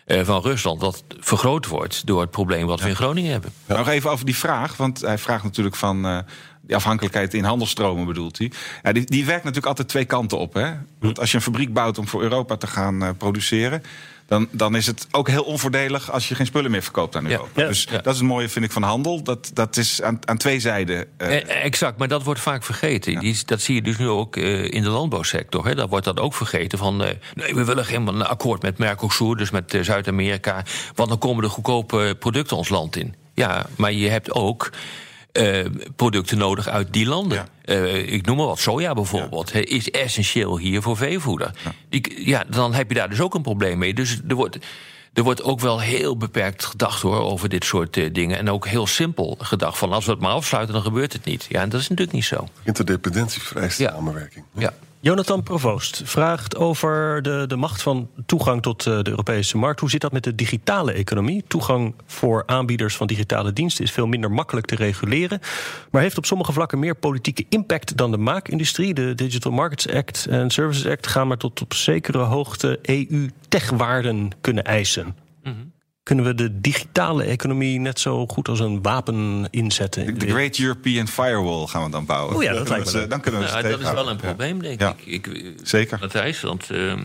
Eh, van Rusland, dat vergroot wordt door het probleem wat we in Groningen hebben. Nog even over die vraag, want hij vraagt natuurlijk van eh, die afhankelijkheid in handelstromen bedoelt hij. Ja, die, die werkt natuurlijk altijd twee kanten op. Hè? Want als je een fabriek bouwt om voor Europa te gaan eh, produceren. Dan, dan is het ook heel onvoordelig als je geen spullen meer verkoopt aan. Europa. Ja. Dus Ja. dat is het mooie, vind ik, van handel. Dat, dat is aan, aan twee zijden. eh, Eh, exact, maar dat wordt vaak vergeten. Die, dat zie je dus nu ook in de landbouwsector. Hè. Daar wordt dat ook vergeten. Van, nee, we willen geen een akkoord met Mercosur, dus met Zuid-Amerika. Want dan komen de goedkope producten ons land in. Ja, maar je hebt ook eh, producten nodig uit die landen. Eh, ik noem maar wat, soja bijvoorbeeld, is essentieel hier voor veevoeder. Die, ja, dan heb je daar dus ook een probleem mee. Dus er wordt... Er wordt ook wel heel beperkt gedacht hoor, over dit soort eh, dingen. En ook heel simpel gedacht van als we het maar afsluiten, dan gebeurt het niet. Ja, en dat is natuurlijk niet zo. Interdependentie vereist Ja. samenwerking. Ja. Jonathan Provoost vraagt over de, de macht van toegang tot eh, de Europese markt. Hoe zit dat met de digitale economie? Toegang voor aanbieders van digitale diensten is veel minder makkelijk te reguleren. Maar heeft op sommige vlakken meer politieke impact dan de maakindustrie. De Digital Markets Act en Services Act gaan maar tot op zekere hoogte EU-techwaarden kunnen eisen. Kunnen we de digitale economie net zo goed als een wapen inzetten? De Great European Firewall gaan we dan bouwen. Oh ja, dat Dan lijkt me we. Dan kunnen we ze dat is wel een probleem, denk Ja. ik. ik. Zeker. Matthijs, want... ehm,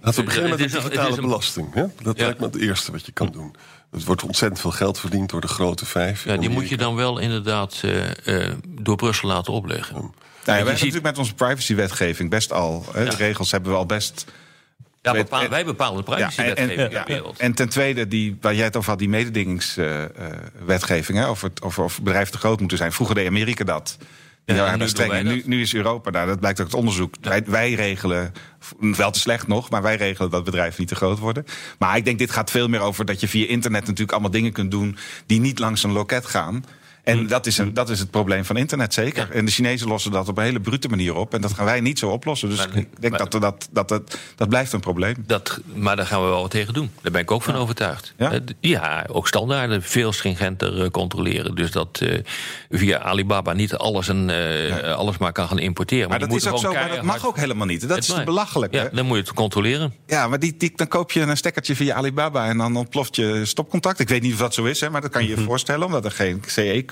Laten we beginnen met Het de is een- het digitale belasting. Hè? Dat Ja. lijkt me het eerste wat je kan doen. Er wordt ontzettend veel geld verdiend door de grote vijf. ja, die moet je dan wel inderdaad eh, eh, door Brussel laten opleggen. Nou, ja, we hebben ziet- natuurlijk met onze privacywetgeving best al. Hè, De regels hebben we al best. Ja, bepaal- en- wij bepalen de Ja, en, en, in ja, de wereld. en ten tweede, die, waar jij het over had, die mededingingswetgeving. over, het- over of bedrijven te groot moeten zijn. Vroeger deed Amerika dat. Ja, en nu Nu, is Europa daar, dat blijkt uit onderzoek. Wij, wij regelen, wel te slecht nog, maar wij regelen dat bedrijven niet te groot worden. Maar ik denk, dit gaat veel meer over dat je via internet natuurlijk allemaal dingen kunt doen die niet langs een loket gaan. En Hm. dat, is een, dat is het probleem van internet, zeker. En de Chinezen lossen dat op een hele brute manier op. En dat gaan wij niet zo oplossen. Dus Maar- ik denk maar- dat, dat, dat, dat dat blijft een probleem. Dat, maar daar gaan we wel wat tegen doen. Daar ben ik ook van overtuigd. Ja? Eh, ja, ook standaarden veel stringenter eh, controleren. Dus dat eh, via Alibaba niet alles, en, alles maar kan gaan importeren. Maar dat is ook zo, dat mag ook helemaal niet. Dat is belachelijk. Ja, dan moet je het controleren. Ja, maar die, die, dan koop je een stekkertje via Alibaba en dan ontploft je stopcontact. Ik weet niet of dat zo is, hè, maar dat kan je je voorstellen, omdat er geen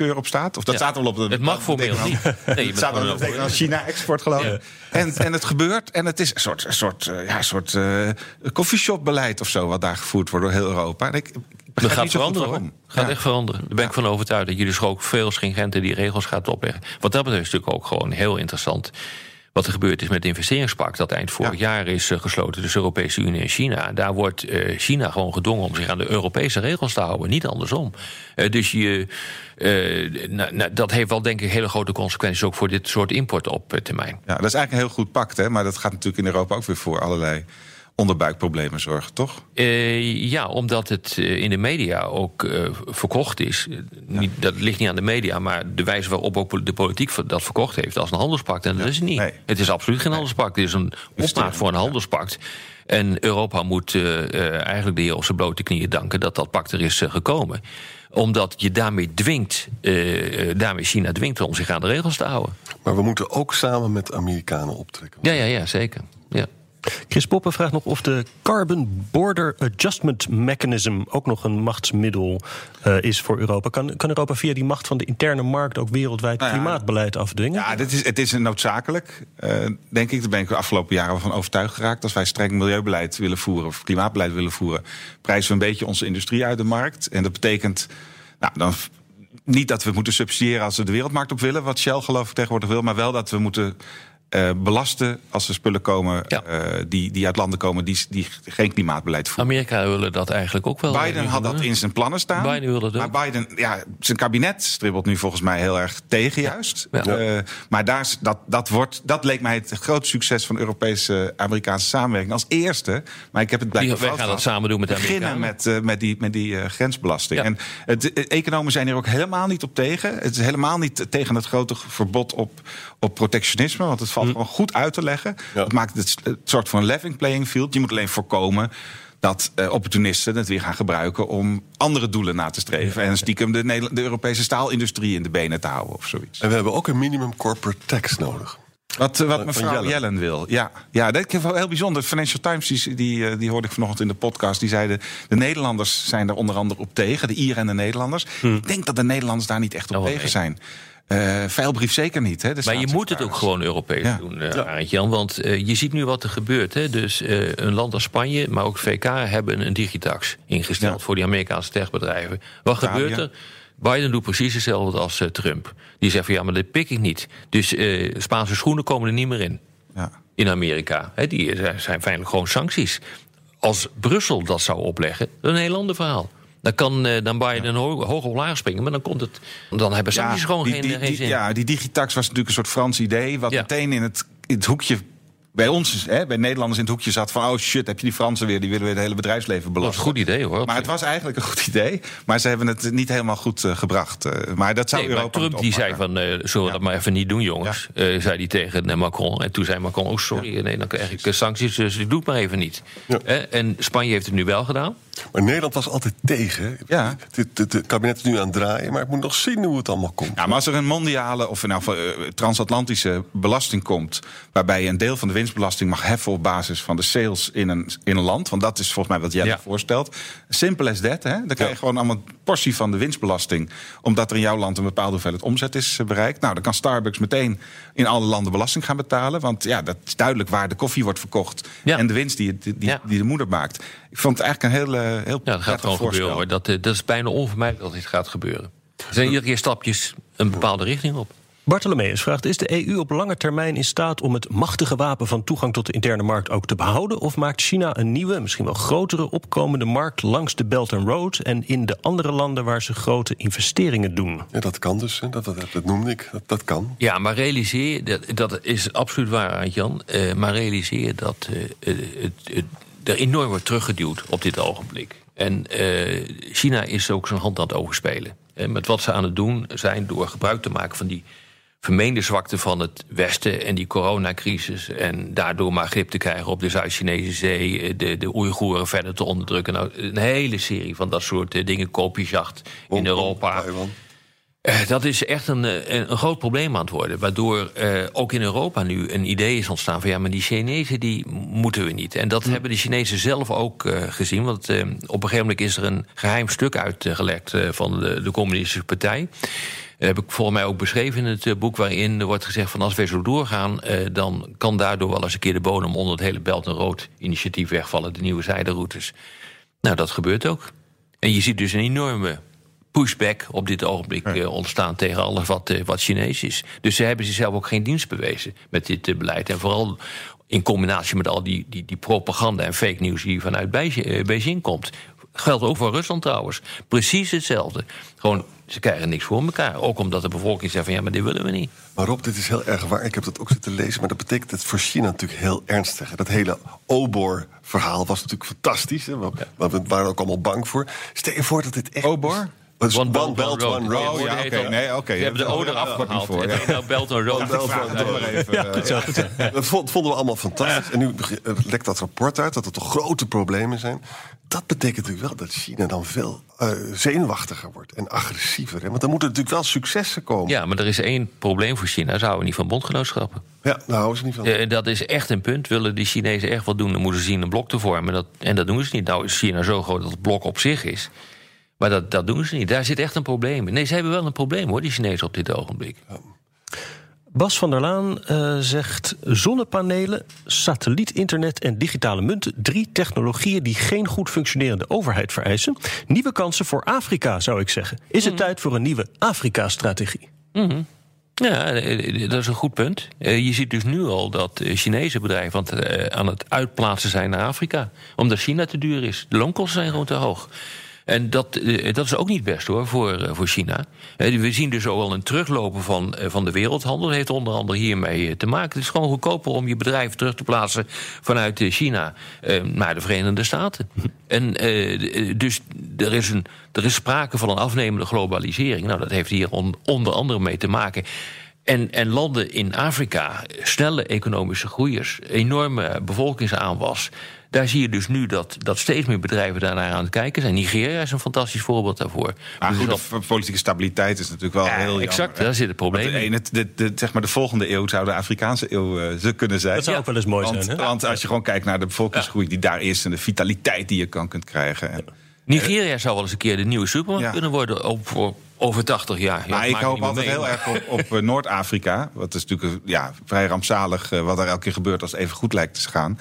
Op staat. Of dat. Ja. staat wel op de. Het mag formeel betekent niet. Nee, Het staat dan China-export, geloof ik. En, en het gebeurt. En het is een soort, een soort, eh, ja, een soort eh coffeeshop-beleid of zo, wat daar gevoerd wordt door heel Europa. En ik, Dat gaat niet zo goed veranderen gaat Ja. echt veranderen. Daar ben ik van overtuigd dat je dus ook veel stringenter die regels gaat opleggen. Wat dat betreft is natuurlijk ook gewoon heel interessant. Wat er gebeurd is met het investeringspact dat eind vorig jaar is eh, gesloten tussen de Europese Unie en China. Daar wordt eh, China gewoon gedwongen om zich aan de Europese regels te houden, niet andersom. Eh, dus je, eh, nou, nou, dat heeft wel denk ik hele grote consequenties ook voor dit soort import op termijn. Ja, dat is eigenlijk een heel goed pact, hè? maar dat gaat natuurlijk in Europa ook weer voor allerlei onderbuikproblemen zorgen, toch? Eh, ja, omdat het eh, in de media ook eh, verkocht is. Niet, dat ligt niet aan de media, maar de wijze waarop ook de politiek dat verkocht heeft als een handelspact. En dat is het niet. nee. Het is absoluut geen handelspact. Het is een opmaat voor een handelspact. En Europa moet eigenlijk de heer op zijn blote knieën danken dat dat pact er is gekomen. Omdat je daarmee dwingt, eh, daarmee China dwingt om zich aan de regels te houden. Maar we moeten ook samen met de Amerikanen optrekken. Ja, ja, ja, zeker. Chris Poppen vraagt nog of de Carbon Border Adjustment Mechanism ook nog een machtsmiddel eh, is voor Europa. Kan, kan Europa via die macht van de interne markt ook wereldwijd Nou ja, klimaatbeleid afdwingen? Ja, dit is, het is noodzakelijk, eh, denk ik. Daar ben ik de afgelopen jaren van overtuigd geraakt. Als wij streng milieubeleid willen voeren of klimaatbeleid willen voeren, prijzen we een beetje onze industrie uit de markt. En dat betekent, nou, dan niet dat we moeten subsidiëren als we de wereldmarkt op willen, wat Shell geloof ik tegenwoordig wil, maar wel dat we moeten eh, belasten als er spullen komen Ja. eh, die, die uit landen komen die, die geen klimaatbeleid voeren. Amerika willen dat eigenlijk ook wel. Biden eh, had dat in zijn plannen staan. Biden wil dat. Maar Biden, ja, zijn kabinet stribbelt nu volgens mij heel erg tegen juist. Ja. Maar daar, dat, dat, wordt, dat leek mij het grote succes van Europese Amerikaanse samenwerking als eerste. Maar ik heb het blijkbaar wij fout gaan dat gehad. samen doen met de Beginnen met, met die, met die grensbelasting. En het, economen zijn hier ook helemaal niet op tegen. Het is helemaal niet tegen het grote verbod op, op protectionisme. Want het valt Hm. gewoon goed uit te leggen. Ja. Het maakt het, het soort van leveling playing field. Je moet alleen voorkomen dat eh, opportunisten het weer gaan gebruiken om andere doelen na te streven. En stiekem de, de Europese staalindustrie in de benen te houden of zoiets. En we hebben ook een minimum corporate tax nodig. Wat, eh, wat mevrouw. Yellen. wil. Ja, ja, dat is heel bijzonder. Financial Times, die, die, eh, die hoorde ik vanochtend in de podcast. Die zeiden, de Nederlanders zijn er onder andere op tegen. De Ieren en de Nederlanders. Ik denk dat de Nederlanders daar niet echt op Oh, tegen nee. zijn. Eh veilbrief zeker niet. Hè, Maar je moet het ook gewoon Europees Ja. doen, uh, Arend-Jan. Want eh, je ziet nu wat er gebeurt. Hè? Dus een land als Spanje, maar ook VK hebben een digitax ingesteld Ja. voor die Amerikaanse techbedrijven. Wat Italië. gebeurt er? Biden doet precies hetzelfde als eh, Trump. Die zegt van ja, maar dit pik ik niet. Dus eh, Spaanse schoenen komen er niet meer in. Ja. In Amerika. Die eh, zijn feitelijk gewoon sancties. Als Brussel dat zou opleggen, dan een heel ander verhaal. Dan kan dan Biden ho hoog of laag springen, maar dan komt het. Dan hebben sancties gewoon die, geen, die, geen zin. Ja, die digitax was natuurlijk een soort Frans idee. Wat Ja. meteen in het, in het hoekje. Bij ons, hè, bij Nederlanders in het hoekje zat van... oh shit, heb je die Fransen weer, die willen weer het hele bedrijfsleven dat is belasten. een goed idee hoor. Maar het was eigenlijk een goed idee. Maar ze hebben het niet helemaal goed eh, gebracht. Eh, maar dat zou Nee, maar Europa Trump die zei van, eh zullen we dat maar even niet doen, jongens? Eh, zei hij tegen Macron. En toen zei Macron, oh sorry, nee, dan krijg ik sancties, dus doe het maar even niet. Ja. En Spanje heeft het nu wel gedaan. Maar Nederland was altijd tegen. Ja. Het, het, het kabinet is nu aan het draaien, maar ik moet nog zien hoe het allemaal komt. Ja, maar als er een mondiale of eh, transatlantische belasting komt... waarbij je een deel van de winstbelasting mag heffen op basis van de sales in een, in een land... want dat is volgens mij wat jij Ja. voorstelt. Simpel as that, hè? Dan krijg je gewoon allemaal een portie van de winstbelasting... omdat er in jouw land een bepaalde hoeveelheid omzet is eh, bereikt. Nou, dan kan Starbucks meteen in alle landen belasting gaan betalen... want ja, dat is duidelijk waar de koffie wordt verkocht... Ja. en de winst die, die, die, Ja. die de moeder maakt. Ik vond het eigenlijk een heel, eh, heel Ja, dat gaat gewoon gebeuren. Hoor. Dat, eh, dat is bijna onvermijdelijk dat dit gaat gebeuren. Er zijn iedere keer stapjes een bepaalde richting op. Bartolomeus vraagt: Is de EU op lange termijn in staat om het machtige wapen van toegang tot de interne markt ook te behouden? Of maakt China een nieuwe, misschien wel grotere, opkomende markt langs de Belt and Road en in de andere landen waar ze grote investeringen doen? Ja, dat kan dus. hè. Dat, dat, dat noemde ik. Dat, dat kan. Ja, maar realiseer, dat, dat is absoluut waar, Jan. Eh, maar realiseer dat het, het, er enorm wordt teruggeduwd op dit ogenblik. En eh, China is ook zijn hand aan het overspelen. Eh, met wat ze aan het doen zijn door gebruik te maken van die vermeende zwakte van het Westen en die coronacrisis. En daardoor maar grip te krijgen op de Zuid-Chinese zee, eh, de, de Oeigoeren verder te onderdrukken. Nou, een hele serie van dat soort eh, dingen, koopjesjacht in Europa. Taiwan. Eh, dat is echt een, eh, een, een groot probleem aan het worden. Waardoor eh, ook in Europa nu een idee is ontstaan van ja, maar die Chinezen die moeten we niet. En dat hebben de Chinezen zelf ook eh, gezien. Want eh, op een gegeven moment is er een geheim stuk uitgelekt van de, de Communistische Partij. Dat heb ik volgens mij ook beschreven in het boek, waarin er wordt gezegd van als wij zo doorgaan, eh, dan kan daardoor wel eens een keer de bodem onder het hele Belt en Rood initiatief wegvallen, de nieuwe zijderoutes. Nou, dat gebeurt ook. En je ziet dus een enorme pushback op dit ogenblik eh, ontstaan tegen alles wat, eh, wat Chinees is. Dus ze hebben zichzelf ook geen dienst bewezen met dit eh, beleid. En vooral in combinatie met al die, die, die propaganda en fake news die vanuit Beijing, Beijing komt. Geldt ook voor Rusland trouwens. Precies hetzelfde. Gewoon, ze krijgen niks voor elkaar. Ook omdat de bevolking zegt van ja, maar dit willen we niet. Maar Rob, dit is heel erg waar. Ik heb dat ook zitten lezen. Maar dat betekent het voor China natuurlijk heel ernstig. Dat hele Obor-verhaal was natuurlijk fantastisch. Hè? We, we waren ook allemaal bang voor. Stel je voor dat dit echt... Obor? One One, Belt, Belt, One Road. Oh, ja, oké. Nee, oké. Ze hebben de O eraf gehaald. voor, ja. nou Belt and Road. Belt eh, goed zo, goed zo. [LAUGHS] Dat vond- vonden we allemaal fantastisch. En nu eh, lekt dat rapport uit dat er toch grote problemen zijn. Dat betekent natuurlijk wel dat China dan veel eh, zenuwachtiger wordt en agressiever. Hè? Want dan moeten natuurlijk wel successen komen. Ja, maar er is één probleem voor China. Ze houden niet van bondgenootschappen. Ja, daar houden ze niet van. Eh, dat is echt een punt. Willen die Chinezen echt wat doen, dan moeten ze zien een blok te vormen. Dat, en dat doen ze niet. Nou is China zo groot dat het blok op zich is. Maar dat, dat doen ze niet. Daar zit echt een probleem in. Nee, ze hebben wel een probleem hoor, die Chinezen op dit ogenblik. Bas van der Laan eh, zegt zonnepanelen, satellietinternet en digitale munten. Drie technologieën die geen goed functionerende overheid vereisen. Nieuwe kansen voor Afrika, zou ik zeggen. Is het tijd voor een nieuwe Afrika-strategie? Ja, eh, dat is een goed punt. Eh, Je ziet dus nu al dat eh, Chinese bedrijven eh, aan het uitplaatsen zijn naar Afrika. Omdat China te duur is. De loonkosten zijn gewoon te hoog. En dat, eh, dat is ook niet best hoor, voor, eh, voor China. We zien dus ook al een teruglopen van, eh, van de wereldhandel. Dat heeft onder andere hiermee te maken. Het is gewoon goedkoper om je bedrijf terug te plaatsen vanuit China naar de Verenigde Staten. [LAUGHS] En dus er is, een, er is sprake van een afnemende globalisering. Nou, dat heeft hier on- onder andere mee te maken. En, en landen in Afrika, snelle economische groeiers, enorme bevolkingsaanwas. Daar zie je dus nu dat, dat steeds meer bedrijven daarnaar aan het kijken zijn. Nigeria is een fantastisch voorbeeld daarvoor. Maar Dus goed, dat- de politieke stabiliteit is natuurlijk wel Ja, heel jammer. exact, hè. daar zit het probleem de, in. ene- de, de, zeg maar de volgende eeuw zou de Afrikaanse eeuw eh, ze kunnen zijn. Dat zou ook wel eens mooi want, zijn, hè? Want als je gewoon kijkt naar de bevolkingsgroei die daar is... en de vitaliteit die je kan kunt krijgen. En, Nigeria zou wel eens een keer de nieuwe supermarkt Ja. kunnen worden op, voor over 80 jaar. Ja, maar ik hoop altijd mee, heel erg op, op eh, Noord-Afrika. Wat is natuurlijk ja, vrij rampzalig eh, wat er elke keer gebeurt als het even goed lijkt te gaan.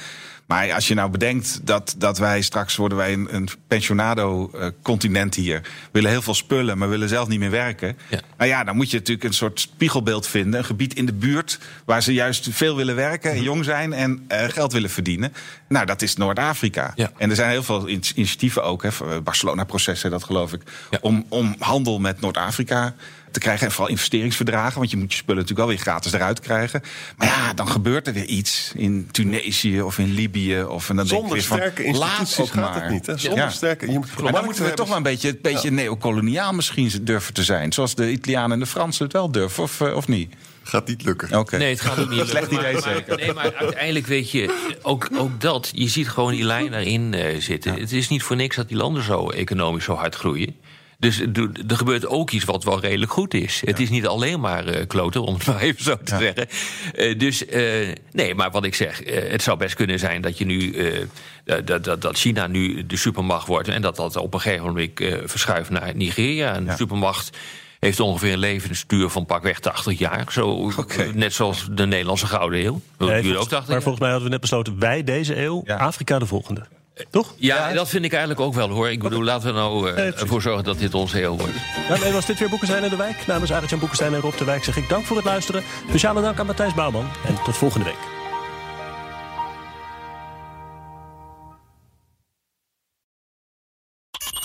Maar als je nou bedenkt dat, dat wij straks worden wij een, een pensionado-continent hier. We willen heel veel spullen, maar willen zelf niet meer werken. Ja. Nou ja, dan moet je natuurlijk een soort spiegelbeeld vinden. Een gebied in de buurt waar ze juist veel willen werken, Mhm. jong zijn en eh, geld willen verdienen. Nou, dat is Noord-Afrika. Ja. En er zijn heel veel in- initiatieven ook. Hè, Barcelona-processen, dat geloof ik. Ja. Om, om handel met Noord-Afrika te krijgen. En vooral investeringsverdragen. Want je moet je spullen natuurlijk wel weer gratis eruit krijgen. Maar ja, dan gebeurt er weer iets. In Tunesië of in Libië. Of, en dan denk ik Zonder weer van, sterke laat instituties ook gaat maar. het niet. Hè? Zonder Ja. sterke... Je moet Maar dan moeten we toch wel een beetje, een beetje neocoloniaal misschien durven te zijn. Zoals de Italianen en de Fransen het wel durven, of, eh, of niet? Gaat niet lukken. Oké. Nee, het gaat ook niet. [LAUGHS] Slecht lukken. idee Maar- zeker. Nee, maar uiteindelijk weet je, ook, ook dat, je ziet gewoon die lijn daarin eh, zitten. Het is niet voor niks dat die landen zo economisch zo hard groeien. Dus er er gebeurt ook iets wat wel redelijk goed is. Het is niet alleen maar eh kloten, om het [LAUGHS] maar even zo te zeggen. Eh, dus eh, nee, maar wat ik zeg, het zou best kunnen zijn dat je nu eh, dat, dat, dat China nu de supermacht wordt en dat dat op een gegeven moment eh, verschuift naar Nigeria. En de Ja. supermacht heeft ongeveer een levensduur van pakweg 80 jaar. Zo. Net zoals de Nederlandse Gouden Eeuw. Dat Nee, duurt volgens- ook 80 maar jaar. volgens mij hadden we net besloten, wij deze eeuw, Ja. Afrika de volgende. Toch? Ja, dat vind ik eigenlijk ook wel hoor. Ik bedoel, laten we nou precies. ervoor zorgen dat dit onze eeuw wordt. Daarmee was dit weer Boekestein in de Wijk. Namens Arend-Jan Boekestein en Rob de Wijk zeg ik dank voor het luisteren. Speciale dank aan Matthijs Bouwman. En tot volgende week.